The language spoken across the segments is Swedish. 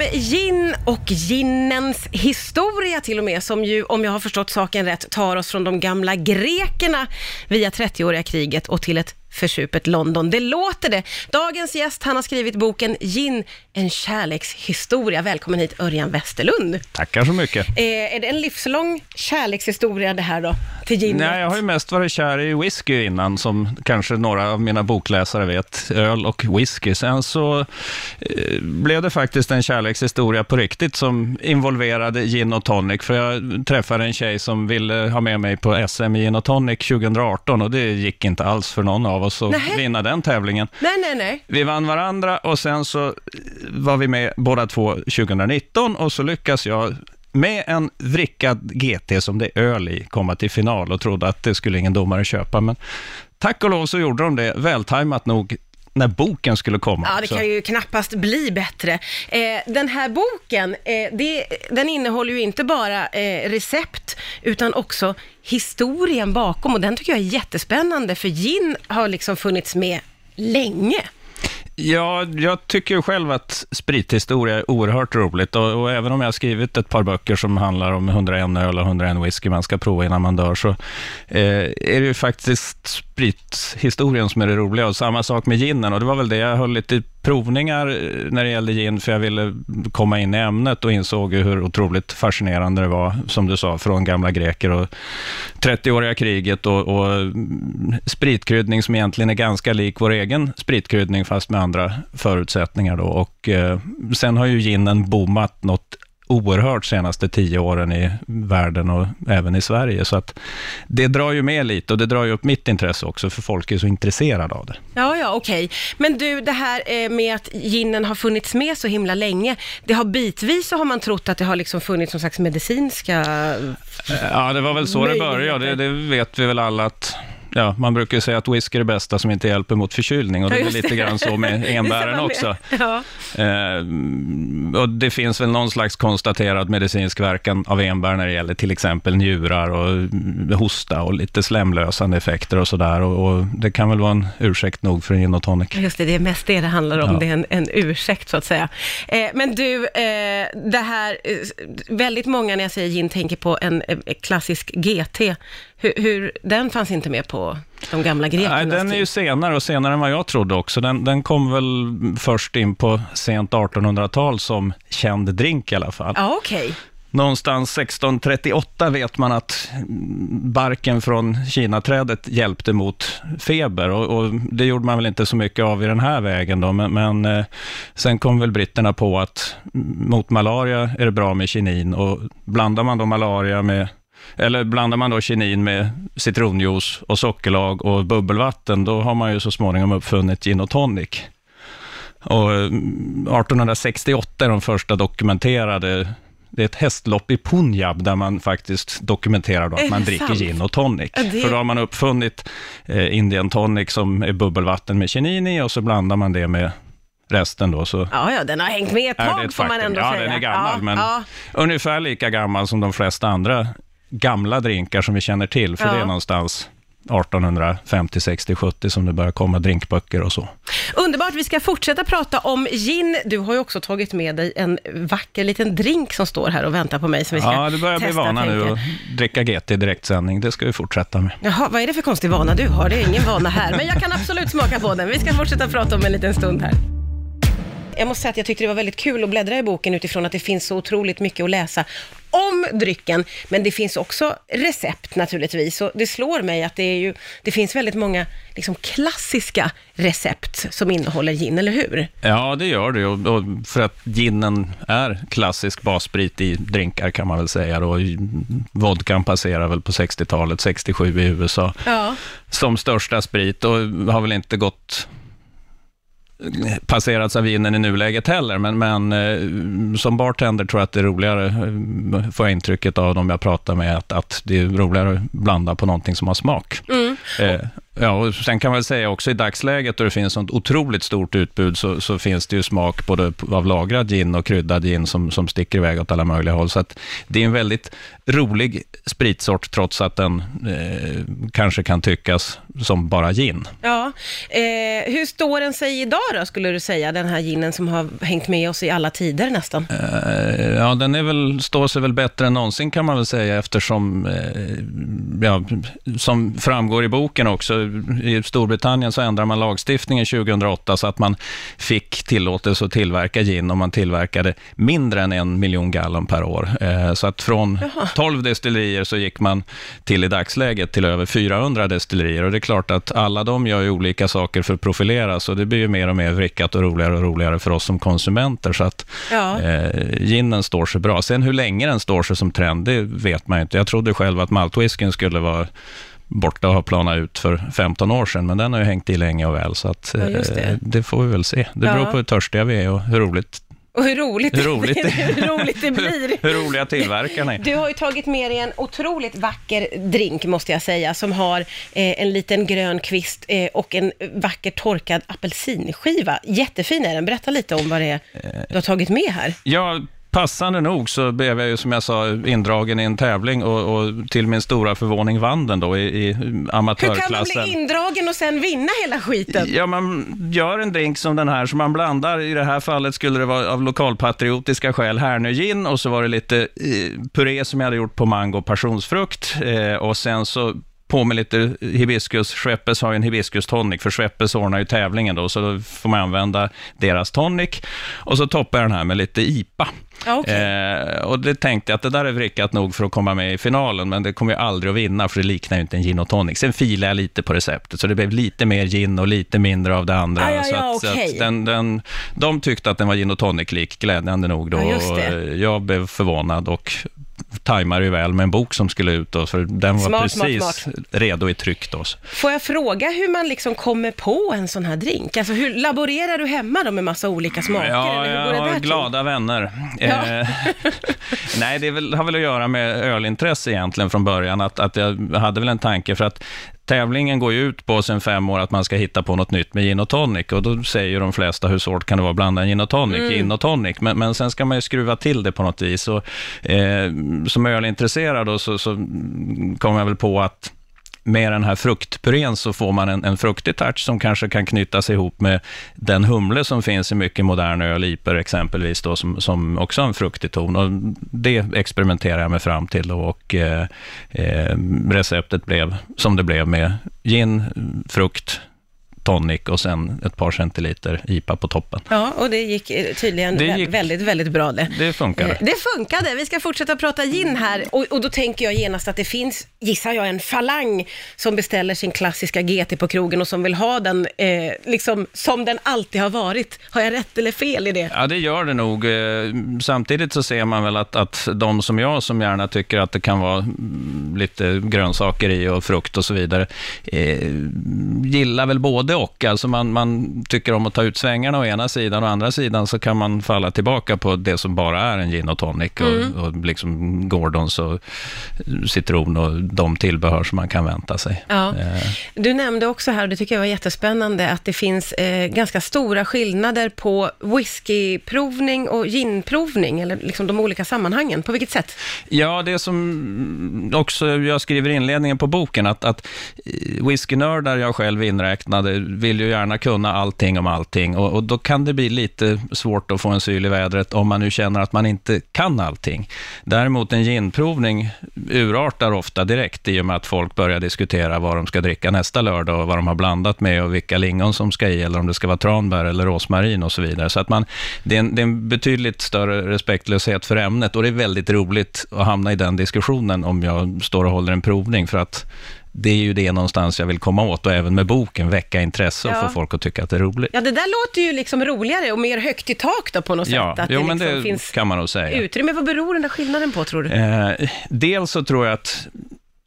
om gin och ginnens historia till och med, som ju, om jag har förstått saken rätt, tar oss från de gamla grekerna via 30-åriga kriget och till ett försupet London. Det låter det. Dagens gäst, han har skrivit boken Gin, en kärlekshistoria. Välkommen hit Örjan Westerlund. Tackar så mycket. Eh, är det en livslång kärlekshistoria det här då, till ginet? Nej, jag har ju mest varit kär i whisky innan, som kanske några av mina bokläsare vet. Öl och whisky. Sen så eh, blev det faktiskt en kärlekshistoria på riktigt som involverade gin och tonic. För jag träffade en tjej som ville ha med mig på SM i gin och tonic 2018 och det gick inte alls för någon av oss att Nähä. vinna den tävlingen. Nej, nej, nej. Vi vann varandra och sen så var vi med båda två 2019 och så lyckas jag med en vrickad GT som det är öl i komma till final och trodde att det skulle ingen domare köpa. Men tack och lov så gjorde de det, vältajmat nog, när boken skulle komma. Ja, det Så- kan ju knappast bli bättre. Eh, den här boken, eh, det, den innehåller ju inte bara eh, recept, utan också historien bakom. Och den tycker jag är jättespännande, för gin har liksom funnits med länge. Ja, jag tycker själv att sprithistoria är oerhört roligt och, och även om jag har skrivit ett par böcker som handlar om 101 öl och 101 whisky man ska prova innan man dör, så eh, är det ju faktiskt sprithistorien som är det roliga och samma sak med ginen och det var väl det jag höll lite provningar eh, när det gällde gin för jag ville komma in i ämnet och insåg hur otroligt fascinerande det var, som du sa, från gamla greker och 30-åriga kriget och, och mm, spritkryddning som egentligen är ganska lik vår egen spritkryddning fast med andra förutsättningar då. Och eh, sen har ju ginen boomat något oerhört senaste tio åren i världen och även i Sverige. Så att det drar ju med lite och det drar ju upp mitt intresse också, för folk är så intresserade av det. Ja, ja, okej. Men du, det här eh, med att ginen har funnits med så himla länge, det har bitvis så har man trott att det har liksom funnits någon slags medicinska... Ja, det var väl så det började. Det, det vet vi väl alla att Ja, man brukar ju säga att whisky är det bästa som inte hjälper mot förkylning och det är lite det. grann så med enbären också. Ja. Eh, och det finns väl någon slags konstaterad medicinsk verkan av enbär när det gäller till exempel njurar och hosta och lite slemlösande effekter och sådär. Och, och det kan väl vara en ursäkt nog för en gin och tonic. Just det, det är mest det det handlar om. Ja. Det är en, en ursäkt så att säga. Eh, men du, eh, det här, eh, väldigt många när jag säger gin tänker på en eh, klassisk GT. Hur, hur, den fanns inte med på de gamla grekernas Nej, den är ju senare och senare än vad jag trodde också. Den, den kom väl först in på sent 1800-tal som känd drink i alla fall. Ja, okej. Någonstans 1638 vet man att barken från kinaträdet hjälpte mot feber och, och det gjorde man väl inte så mycket av i den här vägen då, men, men eh, sen kom väl britterna på att mot malaria är det bra med kinin och blandar man då malaria med eller blandar man då kinin med citronjuice och sockerlag och bubbelvatten, då har man ju så småningom uppfunnit gin och tonic. Och eh, 1868 är de första dokumenterade det är ett hästlopp i Punjab där man faktiskt dokumenterar då att man dricker sant? gin och tonic. Ja, det- För då har man uppfunnit eh, Indian tonic som är bubbelvatten med kinin i och så blandar man det med resten då. Så Ja, ja, den har hängt med ett tag ett får man ändå Ja, säga. den är gammal, ja, men Ja, ungefär lika gammal som de flesta andra gamla drinkar som vi känner till. För Ja. det är någonstans 1850, 60, 70 som det börjar komma drinkböcker och så. underbart, vi ska fortsätta prata om gin. Du har ju också tagit med dig en vacker liten drink som står här och väntar på mig som vi ska Ja, det börjar bli testa, vana nu tänker. att dricka GT i direktsändning. Det ska vi fortsätta med. Jaha, vad är det för konstig vana du har? Det är ingen vana här, men jag kan absolut smaka på den. Vi ska fortsätta prata om en liten stund här. Jag måste säga att jag tyckte det var väldigt kul att bläddra i boken utifrån att det finns så otroligt mycket att läsa om drycken, men det finns också recept naturligtvis. Och det slår mig att det, är ju, det finns väldigt många liksom, klassiska recept som innehåller gin, eller hur? Ja, det gör det. Och, och för att ginen är klassisk bassprit i drinkar kan man väl säga. Då. Vodkan passerar väl på 60-talet, 67 i USA, Ja. som största sprit och har väl inte gått passerats av ginen i nuläget heller, men, men eh, som bartender tror jag att det är roligare, eh, får jag intrycket av dem jag pratar med, att, att det är roligare att blanda på någonting som har smak. Mm. Eh, Ja, och sen kan man säga också i dagsläget då det finns sånt otroligt stort utbud så, så finns det ju smak både av lagrad gin och kryddad gin som, som sticker iväg åt alla möjliga håll. Så att det är en väldigt rolig spritsort trots att den eh, kanske kan tyckas som bara gin. Ja. Eh, hur står den sig idag då, skulle du säga, den här ginen som har hängt med oss i alla tider nästan? Eh, ja, den är väl, står sig väl bättre än någonsin kan man väl säga eftersom, eh, ja, som framgår i boken också, i Storbritannien så ändrade man lagstiftningen 2008 så att man fick tillåtelse att tillverka gin om man tillverkade mindre än en miljon gallon per år. Eh, så att från Jaha. 12 destillerier så gick man till i dagsläget till över 400 destillerier och det är klart att alla de gör ju olika saker för att profilera så det blir ju mer och mer vrickat och roligare och roligare för oss som konsumenter så att Ja. eh, ginen står sig bra. Sen hur länge den står sig som trend, det vet man ju inte. Jag trodde själv att maltwhiskyn skulle vara borta och ha planat ut för 15 år sedan, men den har ju hängt i länge och väl, så att, Ja, det. eh, det får vi väl se. Det Ja. beror på hur törstiga vi är och hur roligt, Och hur roligt, hur roligt, det, hur roligt det blir. hur roliga tillverkarna är. Du har ju tagit med dig en otroligt vacker drink, måste jag säga, som har eh, en liten grön kvist eh, och en vacker torkad apelsinskiva. Jättefin är den. Berätta lite om vad det är du har tagit med här. Ja, passande nog så blev jag ju, som jag sa, indragen i en tävling och, och till min stora förvåning vann den då i, i Hur kan man amatörklassen. bli indragen och sen vinna hela skiten? Ja, man gör en drink som den här, som man blandar. I det här fallet skulle det vara av lokalpatriotiska skäl Härnögin och så var det lite eh, puré som jag hade gjort på mango och passionsfrukt. Eh, och sen så på med lite hibiskus. Schweppes har ju en hibiskus tonic, för Schweppes ordnar ju tävlingen då, så då får man använda deras tonic. Och så toppar jag den här med lite IPA. Okej. Eh, och det tänkte jag att det där är vrickat nog för att komma med i finalen, men det kommer jag aldrig att vinna, för det liknar ju inte en gin och tonic. Sen filade jag lite på receptet, så det blev lite mer gin och lite mindre av det andra. Ah, ja, så ja, att, så okej. att den, den, de tyckte att den var gin och tonic-lik, glädjande nog. Då. Ja, eh, Jag blev förvånad och tajmade ju väl med en bok som skulle ut, då, för den var Smart, smart, precis redo i tryck. Då. Får jag fråga hur man liksom kommer på en sån här drink? Alltså hur laborerar du hemma då med massa olika smaker? Ja, eller hur jag det har där till? glada vänner. Ja. Eh, nej, det väl, har väl att göra med ölintresse egentligen från början. Att, att jag hade väl en tanke, för att tävlingen går ju ut på sen fem år att man ska hitta på något nytt med gin och tonic. Och då säger ju de flesta, hur svårt kan det vara att blanda en gin och tonic? Mm. Gin och tonic. Men, men sen ska man ju skruva till det på något vis. Och, eh, som ölintresserad då, så, så kom jag väl på att med den här fruktpurén så får man en, en fruktig touch som kanske kan knytas ihop med den humle som finns i mycket modern öl, IPer exempelvis, då, som, som också har en fruktig ton. Och det experimenterade jag mig fram till då, och eh, eh, receptet blev som det blev med gin, frukt, tonic och sen ett par centiliter IPA på toppen. Ja, och det gick eh, tydligen Det gick- väldigt, väldigt bra det. Det funkade. Eh, Det funkade. Vi ska fortsätta prata gin här och, och då tänker jag genast att det finns, gissar jag, en falang som beställer sin klassiska GT på krogen och som vill ha den eh, liksom som den alltid har varit. Har jag rätt eller fel i det? Ja, det gör det nog. Eh, Samtidigt så ser man väl att, att de som jag, som gärna tycker att det kan vara mm, lite grönsaker i och frukt och så vidare, eh, gillar väl både och. Alltså man, man tycker om att ta ut svängarna å ena sidan och å andra sidan så kan man falla tillbaka på det som bara är en gin och tonic och, och liksom Gordons och citron och de tillbehör som man kan vänta sig. Ja. Eh, Du nämnde också här, och det tycker jag var jättespännande, att det finns eh, ganska stora skillnader på whiskyprovning och ginprovning, eller liksom de olika sammanhangen. På vilket sätt? Ja, det som också jag skriver i inledningen på boken, att, att eh, whiskynördar, jag själv inräknade, vill ju gärna kunna allting om allting och, och då kan det bli lite svårt att få en syl i vädret om man nu känner att man inte kan allting. Däremot en ginprovning urartar ofta direkt i och med att folk börjar diskutera vad de ska dricka nästa lördag och vad de har blandat med och vilka lingon som ska i, eller om det ska vara tranbär eller rosmarin och så vidare. Så att man, det, är en, det är en betydligt större respektlöshet för ämnet och det är väldigt roligt att hamna i den diskussionen om jag står och håller en provning, för att det är ju det någonstans jag vill komma åt och även med boken väcka intresse och Ja. få folk att tycka att det är roligt. Ja, det där låter ju liksom roligare och mer högt i tak då på något Ja, sätt. Att jo, det liksom det finns kan man nog säga. utrymme. Vad beror den där skillnaden på, tror du? Eh, dels så tror jag att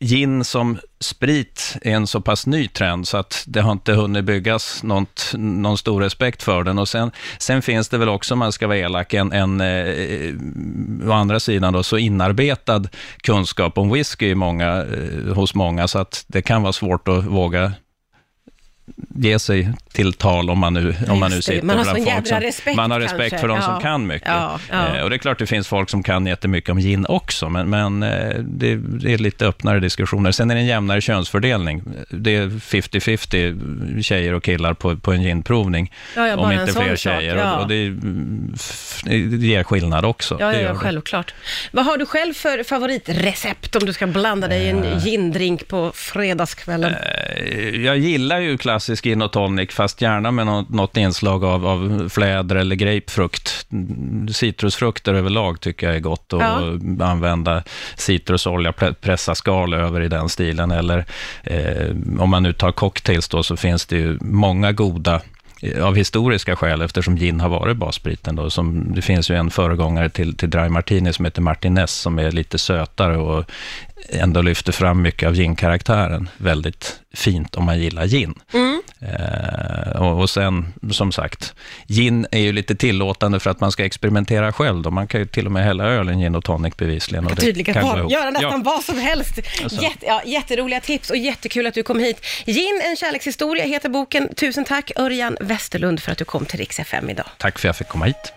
gin som sprit är en så pass ny trend så att det har inte hunnit byggas något, någon stor respekt för den. Och sen, sen finns det väl också, om man ska vara elak, en, en eh, å andra sidan då, så inarbetad kunskap om whisky många, eh, hos många så att det kan vara svårt att våga ge sig till tal om man nu, om man nu sitter Man har bland folk som... respekt man har respekt kanske. för de Ja. som kan mycket. Ja, ja. Eh, och det är klart det finns folk som kan jättemycket om gin också, men, men eh, det, det är lite öppnare diskussioner. Sen är det en jämnare könsfördelning. Det är 50-50 tjejer och killar på, på en ginprovning, om inte fler tjejer. Och, det, det ger skillnad också. Ja, ja, självklart. Vad har du själv för favoritrecept om du ska blanda dig i en Eh. gindrink på fredagskvällen? Jag gillar ju klassisk gin och tonic, fast gärna med något, något inslag av, av fläder eller grapefrukt. Citrusfrukter överlag tycker jag är gott att Ja. använda citrusolja, pre- pressa skal över i den stilen. Eller eh, om man nu tar cocktails då, så finns det ju många goda av historiska skäl, eftersom gin har varit basspriten. Då, som, det finns ju en föregångare till, till Dry Martini som heter Martinez, som är lite sötare och ändå lyfter fram mycket av gin-karaktären. Väldigt fint om man gillar gin. Mm. Och, sen, som sagt, gin är ju lite tillåtande för att man ska experimentera själv. Då. Man kan ju till och med hälla öl i en gin och tonic bevisligen. Och det Tydligen kan ihop. göra nästan Ja. vad som helst. Alltså. Jätte, ja, jätteroliga tips och jättekul att du kom hit. Gin, en kärlekshistoria heter boken. Tusen tack Örjan Westerlund för att du kom till Rix FM idag. Tack för att jag fick komma hit.